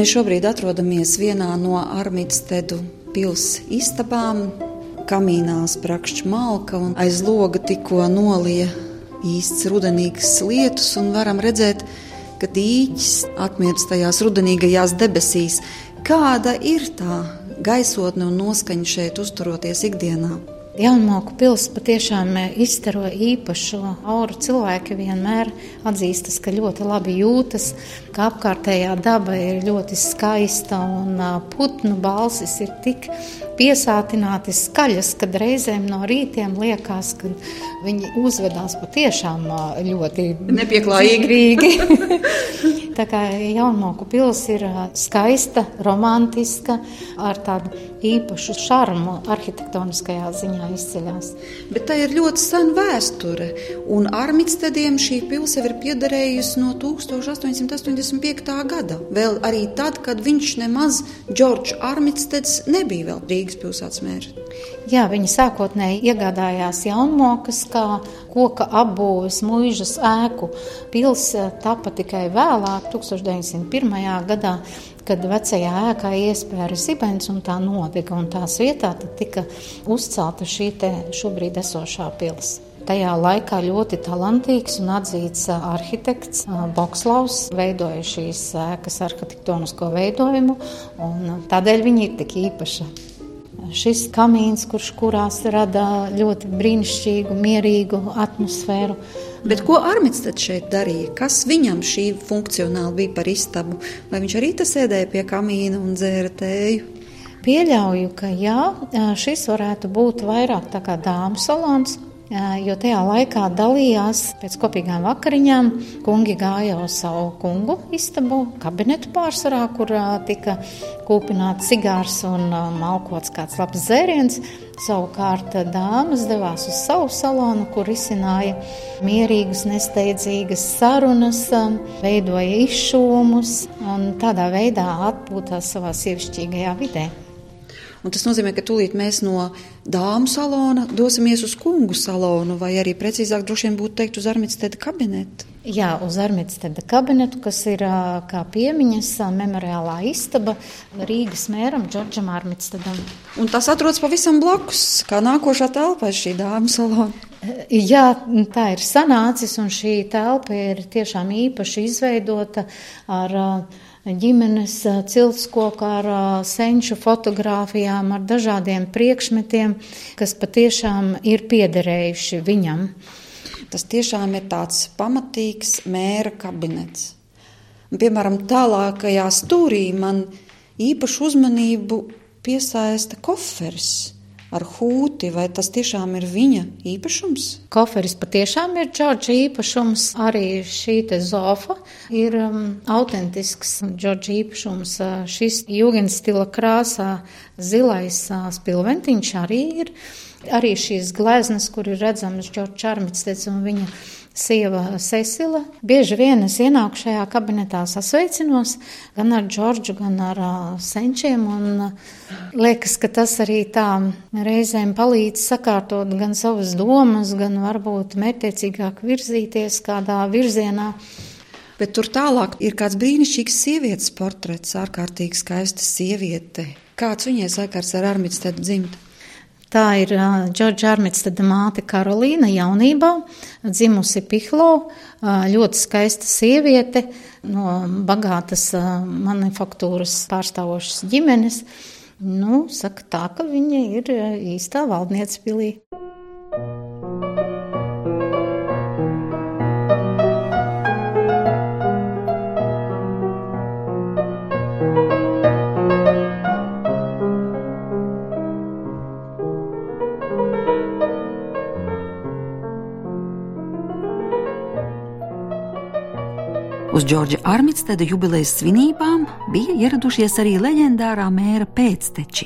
Mēs šobrīd atrodamies vienā no Armītstedu pilsētas istabām. Kamīnā sprakšķi malka un aiz loga tikko nolija īsts rudenīgs lietus, un varam redzēt, ka dīķis atmirdz tajās rudenīgajās debesīs. Kāda ir tā gaisotne un noskaņa šeit uzturoties ikdienā? Jaunmoku pilsēta patiešām izstaro īpašu auru. Cilvēki vienmēr atzīstas, ka ļoti labi jūtas, ka apkārtējā daba ir ļoti skaista un putnu balsis ir tik piesātināti skaļas, kad reizēm no rītiem liekas, ka viņi uzvedās patiešām ļoti nepieklājīgi. Tā kā Jaunmoku pils ir skaista, romantiska, ar tādu īpašu šarmu arhitektoniskajā ziņā izceļās. Bet tā ir ļoti sena vēsture, un Armitstediem šī pils jau ir piederējusi no 1885. gada. Vēl arī tad, kad viņš nemaz Džordžs Armitsteds nebija vēl Rīgas pilsētas mērs. Jā, viņi sākotnēji iegādājās jaunmokas kā koka apbūves mūžas ēku. Pils tapa tikai vēlāk, 1901. gadā, kad vecajā ēkā iespēja zibens un tā nodega, un tās vietā tika uzcelta šī te šobrīd esošā pils. Tajā laikā ļoti talantīgs un atzīts arhitekts Bokslavs veidoja šīs ēkas arhitektonisko veidojumu, un tādēļ viņi ir tik īpaši šis kamīns, kurš kurās rada ļoti brīnišķīgu, mierīgu atmosfēru. Bet ko Armits šeit darīja? Kas viņam šī funkcionāli bija par istabu? Vai viņš arī tas sēdēja pie kamīna un dzēra tēju? Pieļauju, ka jā, šis varētu būt vairāk tā kā dāmas salons, jo tajā laikā dalījās pēc kopīgām vakariņām. Kungi gāja uz savu kungu istabu, kabinetu pārsvarā, kur tika kūpināts cigārs un malkots kāds labs dzēriens. Savukārt dāmas devās uz savu salonu, kur izcināja mierīgas, nesteidzīgas sarunas, veidoja izšūmus un tādā veidā atpūtās savā sievišķīgajā vidē. Un tas nozīmē, ka tūlīt mēs no dāmu salona dosimies uz kungu salonu, vai arī precīzāk droši vien būtu teikt uz Armitsteda kabinetu. Jā, uz Armitsteda kabinetu, kas ir kā piemiņas memoriālā istaba Rīgas mēram Džordžam Armitstedam. Un tas atrodas pavisam blakus, kā nākošā telpa šī dāmu salona. Jā, tā ir sanācis, un šī telpa ir tiešām īpaši izveidota ar uh, ģimenes ciltskoku ar senču fotogrāfijām, ar dažādiem priekšmetiem, kas patiešām ir piederējuši viņam. Tas tiešām ir tāds pamatīgs mēra kabinets. Piemēram, tālākajā stūrī man īpašu uzmanību piesaista koferis ar hūti, vai tas tiešām ir viņa īpašums? Koferis patiešām ir Džordža īpašums. Arī šī te zofa ir um, autentisks Džordža īpašums. Uh, šis jūgenstila krāsā zilais uh, spilventiņš arī ir. Arī šīs gleznas, kur ir redzamas Džordža Armitsteds un viņa sieva Cecila. Bieži vien es ienāku šajā kabinetā, sasveicinos gan ar Džordžu, gan ar uh, senčiem. Un, uh, liekas, ka tas arī tā reizēm palīdz sakārtot gan savas domas, gan varbūt mērķiecīgāk virzīties kādā virzienā. Bet tur tālāk ir kāds brīnišķīgs sievietes portrets, ārkārtīgi skaista sieviete. Kāds viņai sakars ar Armitstedu dzimtu? Tā ir Džordža Armitsteda māte Karolīna jaunībā, dzimusi Pihlo, ļoti skaista sieviete no bagātas manufaktūras pārstāvošas ģimenes. Nu, saka tā, ka viņa ir īstā valdniece pilī. Džordža Armitsteda jubilejas svinībām bija ieradušies arī leģendārā mēra pēcteči.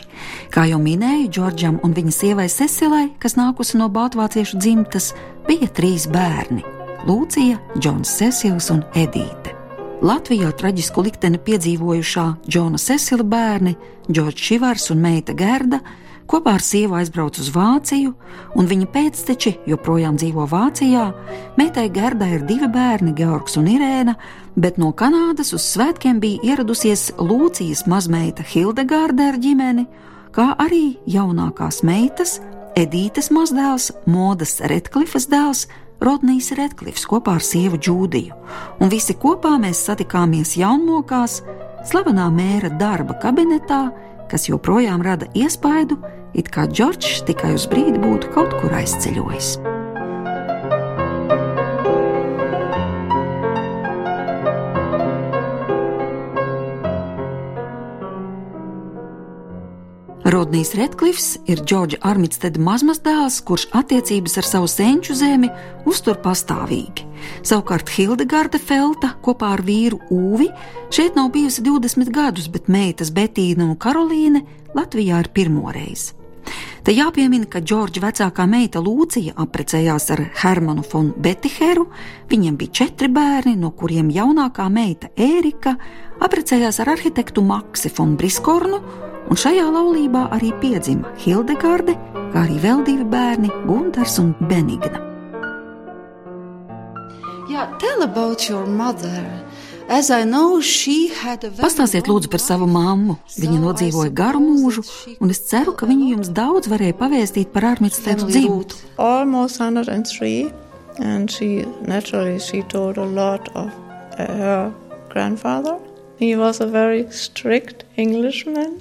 Kā jau minēju, Džordžam un viņa sievai Cecilai, kas nākusi no Baltvāciešu dzimtas, bija trīs bērni - Lūcija, Džons Cecils un Edīte. Latvijā traģisku likteni piedzīvojušā Džona Cecila bērni, Džordžs Šivars un meita Gerda kopā ar sievu aizbrauca uz Vāciju, un viņa pēcteči joprojām dzīvo Vācijā. Meitai Gerdai ir divi bērni, Georgs un Irēna, bet no Kanādas uz svētkiem bija ieradusies Lūcijas mazmeita Hildegārda ar ģimeni, kā arī jaunākās meitas Edītes mazdēls, Modas Redklifas dēls. Rodnijs Redklifs kopā ar sievu Džūdiju, un visi kopā mēs satikāmies jaunmokās, slavenā mēra darba kabinetā, kas joprojām rada iespaidu, it kā Džordžs tikai uz brīdi būtu kaut kur aizceļojis. Rodnijs Redklifs ir Džordža Armitsteda mazmazdēls, kurš attiecības ar savu senču zemi uztur pastāvīgi. Savukārt Hildegarde Felta kopā ar vīru Uvi šeit nav bijusi 20 gadus, bet meitas Betīna un Karolīne Latvijā ir pirmoreiz. Te jāpiemina, ka Džordža vecākā meita Lūcija apprecējās ar Hermanu von Betiheru. Viņiem bija četri bērni, no kuriem jaunākā meita Ērika apprecējās ar arhitektu Maksi von Briskornu un šajā laulībā arī piedzima Hildegarde, kā arī vēl divi bērni - Gunārs un Benigna. Yeah. Know, Pastāstiet lūdzu par savu mammu. Viņa nodzīvoja garu mūžu, un es ceru, ka viņa jums daudz varēja pavēstīt par Armitstedu dzimtu. Almost 103, and she naturally she told a lot of her grandfather. He was a very strict Englishman.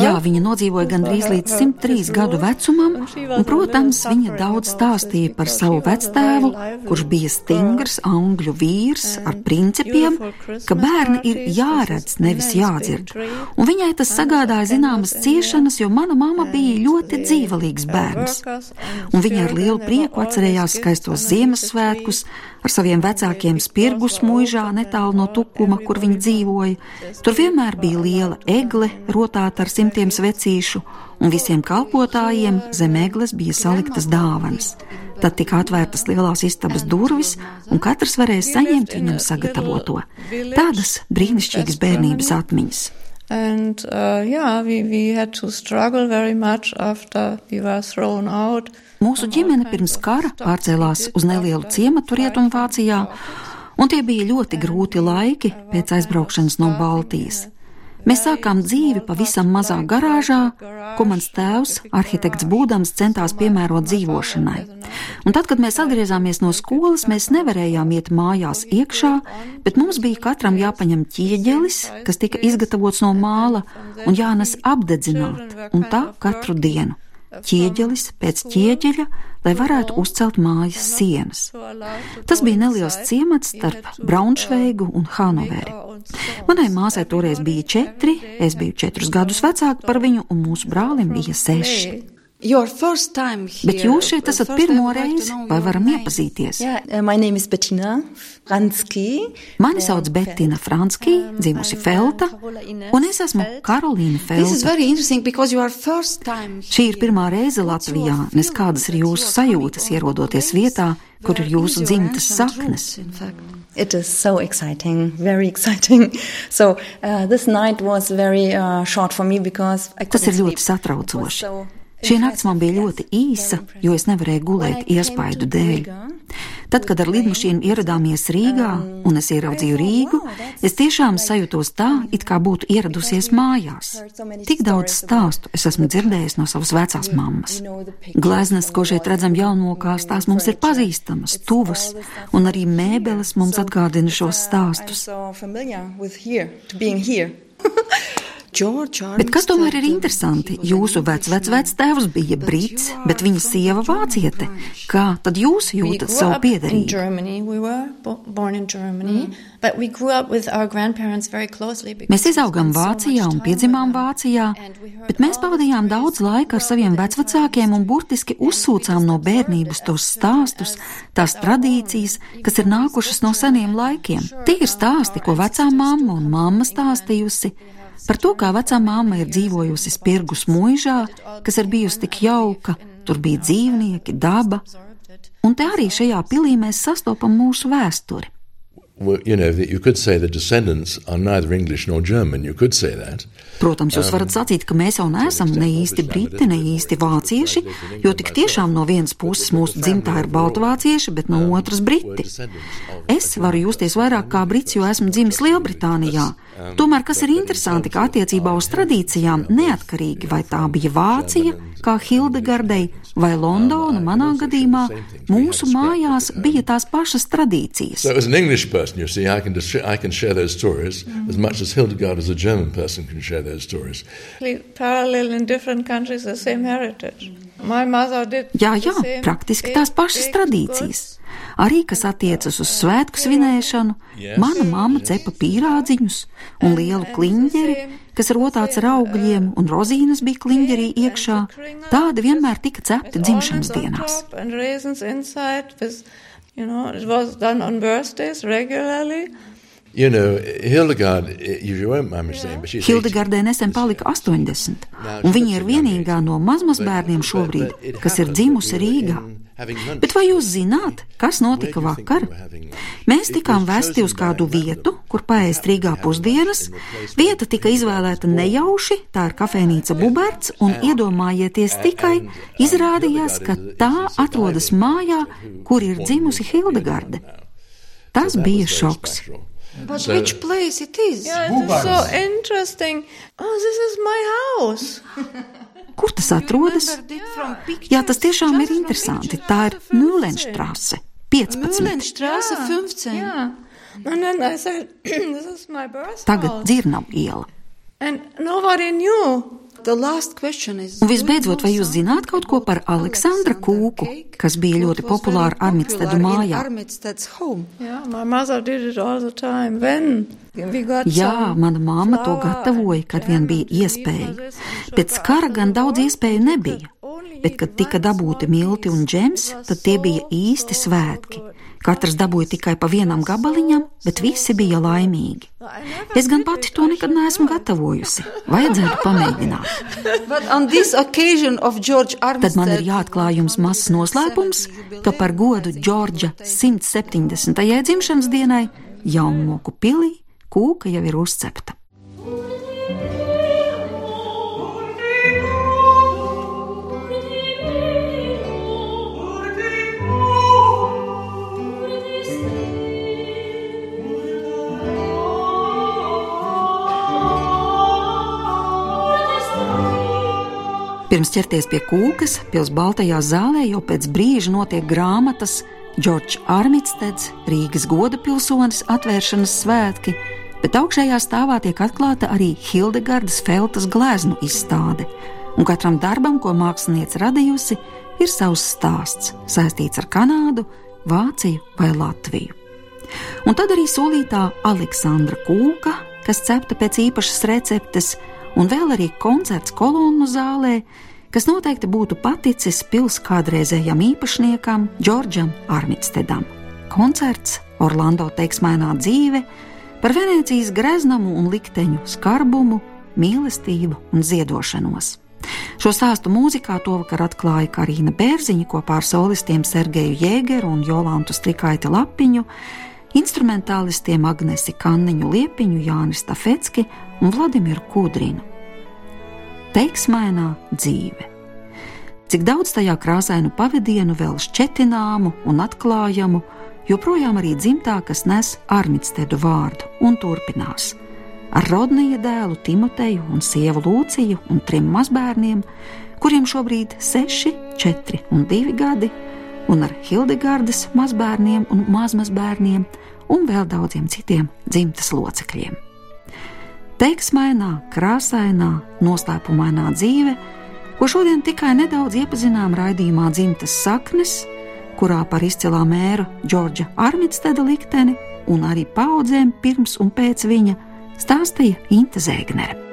Jā, viņa nodzīvoja gandrīz līdz 103 gadu vecumam, un, protams, viņa daudz stāstīja par savu vectēvu, kurš bija stingrs angļu vīrs ar principiem, ka bērni ir jāredz, nevis jādzird. Un viņai tas sagādāja zināmas ciešanas, jo mana mama bija ļoti dzīvelīgs bērns. Un viņa ar lielu prieku atcerējās skaistos Ziemassvētkus, ar saviem vecākiem spirgus mūžā netālu no tukuma, kur viņi dzīvoja. Tur vienmēr bija liela egle, rotāta ar simtiem svecīšu, un visiem kalpotājiem zem egles bija saliktas dāvanas. Tad tika atvērtas lielās istabas durvis, un katrs varēja saņemt viņam sagatavoto. Tādas brīnišķīgas bērnības atmiņas. And uh, yeah, we, we had to struggle very much after we were thrown out. Mūsu ģimene pirms kara pārcēlās uz nelielu ciematu Rietumvācijā, un tie bija ļoti grūti laiki pēc aizbraukšanas no Baltijas. Mēs sākām dzīvi pavisam mazā garāžā, ko mans tēvs, arhitekts būdams, centās piemērot dzīvošanai. Un tad, kad mēs atgriezāmies no skolas, mēs nevarējām iet mājās iekšā, bet mums bija katram jāpaņem ķieģelis, kas tika izgatavots no māla, un jānes apdedzināt, un tā katru dienu. Ķieģelis pēc ķieģeļa, lai varētu uzcelt mājas sienas. Tas bija neliels ciemats starp Braunšveigu un Hanoveri. Manai māsai toreiz bija četri, es biju četrus gadus vecāka par viņu, un mūsu brālim bija seši. Bet jūs šeit esat pirmo reizi, vai varam iepazīties? Yeah, my name is Bettina Franski. Mani sauc Bettina Franski, dzimusi Felta, un es esmu Karolīna Felta. Šī ir pirmā reize Latvijā, nes kādas ir jūsu sajūtas ierodoties vietā, kur ir jūsu dzimtas saknes. It is so exciting, very exciting. So uh, this night was very uh, short for me because I Tas ir ļoti satraucoši. Šī nakts man bija ļoti īsa, jo es nevarēju gulēt iespaidu dēļ. Tad, kad ar lidmašīnu ieradāmies Rīgā un es ieraudzīju Rīgu, es tiešām sajūtos tā, it kā būtu ieradusies mājās. Tik daudz stāstu es esmu dzirdējis no savas vecās mammas. Gleznas, ko šeit redzam jaunokās, tās mums ir pazīstamas, tuvas, un arī mēbeles mums atgādina šos stāstus. Bet kas tomēr ir interesanti? Jūsu vecvecvectēvs bija brits, bet viņa sieva vāciete. Kā tad jūs jūtat savu piedarību? Mēs izaugām Vācijā un piedzimām Vācijā, bet mēs pavadījām daudz laika ar saviem vecvecākiem un burtiski uzsūcām no bērnības tos stāstus, tās tradīcijas, kas ir nākušas no seniem laikiem. Tie ir stāsti, ko vecā mamma un mamma stāstījusi par to, kā vecā māma ir dzīvojusi Spirgus mūžā, kas ir bijusi tik jauka, tur bija dzīvnieki, daba, un te arī šajā pilī mēs sastopam mūsu vēsturi. Well, you know, you could say the descendants are neither English nor German. You could say that. Protams, jūs varat sacīt, ka mēs jau neesam ne īsti briti, ne īsti vācieši, jo tik tiešām no vienas puses mūsu dzimtā ir baltvācieši, bet no otras briti. Es varu justies vairāk kā brits, jo esmu dzimis Lielbritānijā. Tomēr, kas ir interesanti, ka attiecībā uz tradīcijām neatkarīgi vai tā bija Vācija, kā Hildegardei, vai Londona, manā gadījumā, mūsu mājās bija tās pašas tradīcijas. So, as an English person, you see, I can, I can share those stories mm. as much as Hildegard as a German person can share those stories. Parallel in different countries, the same heritage. Did. Jā, jā, praktiski tās pašas tradīcijas. Arī kas attiecas uz svētku svinēšanu, mana mamma cepa pīrādziņus un lielu kliņģeri, kas rotāts ar augļiem, un rozīnes bija kliņģerī iekšā. Tādi vienmēr tika cepti dzimšanas dienās. You know, it was done on birthdays regularly. You know, Hildegard, you won't mind me saying, but she's Hildegardē nesen palika 80, un viņa ir vienīgā no mazmazbērniem šobrīd, kas ir dzimusi Rīgā. Bet vai jūs zināt, kas notika vakar? Mēs tikām vesti uz kādu vietu, kur paēst Rīgā pusdienas. Vieta tika izvēlēta nejauši, tā ir kafejnīca Buberts, un iedomājieties tikai, izrādījās, ka tā atrodas mājā, kur ir dzimusi Hildegarde. Tas bija šoks. But so, which place it is? Yeah, it's so interesting. Oh, this is my house. Kur tas atrodas? Jā, tas tiešām ir interesanti. Tā ir Nūlenštrāse 15. Nūlenštrāse 15. Jā. And then I said, this is my birth Tagad dzirnav iela. And nobody knew. Un visbeidzot, vai jūs zināt kaut ko par Aleksandra kūku, kas bija ļoti populāra Armitstedu mājā? Jā, mana mamma to gatavoja, kad vien bija iespēja. Pēc kara gan daudz iespēju nebija, bet, kad tika dabūti milti un džems, tad tie bija īsti svētki. Katrs dabūja tikai pa vienam gabaliņam, bet visi bija laimīgi. Es gan pati to nekad neesmu gatavojusi. Vajadzētu pamēģināt. Tad man ir jāatklāj jums mazs noslēpums, ka par godu Džordža 170. dzimšanas dienai Jaunmoku pilī kūka jau ir uzcepta. Pirms ķerties pie kūkas, pils Baltajā zālē jau pēc brīža notiek grāmatas Džordžs Armitsteds, Rīgas goda pilsonis atvēršanas svētki, bet augšējā stāvā tiek atklāta arī Hildegardas Feltas gleznu izstāde. un katram darbam, ko mākslinieca radījusi, ir savs stāsts saistīts ar Kanādu, Vāciju vai Latviju. Un tad arī solītā Aleksandra Kūka, kas cepta pēc īpašas receptes, un vēl arī koncerts kolonnu zālē, kas noteikti būtu paticis pils kādreizējam īpašniekam Džordžam Armitstedam. Koncerts Orlando teiksmainā dzīve par Venecijas greznamu un likteņu skarbumu, mīlestību un ziedošanos. Šo stāstu mūzikā tovakar atklāja Karina Bērziņa kopā ar solistiem Sergeju Jēgeru un Jolantu Strikaiti Lapiņu, instrumentālistiem Agnesi Kanniņu Liepiņu, Jānis Tafecki un Vladimiru Kudrinu teiksmainā dzīve. Cik daudz tajā krāsainu pavadienu vēl šķetināmu un atklājamu, joprojām arī dzimtā, kas nes Armitstedu vārdu un turpinās. Ar Rodnija dēlu Timoteju un sievu Lūciju un trim mazbērniem, kuriem šobrīd ir 6, 4 un 2 gadi, un ar Hildegardas mazbērniem un mazmazbērniem un vēl daudziem citiem dzimtas locekļiem. Teiksmainā, krāsainā, noslēpumainā dzīve, ko šodien tikai nedaudz iepazinām raidījumā dzimtas saknes, kurā par izcilā mēra Džordža Armitsteda likteni un arī paudzēm pirms un pēc viņa stāstīja Inte Zēgnere.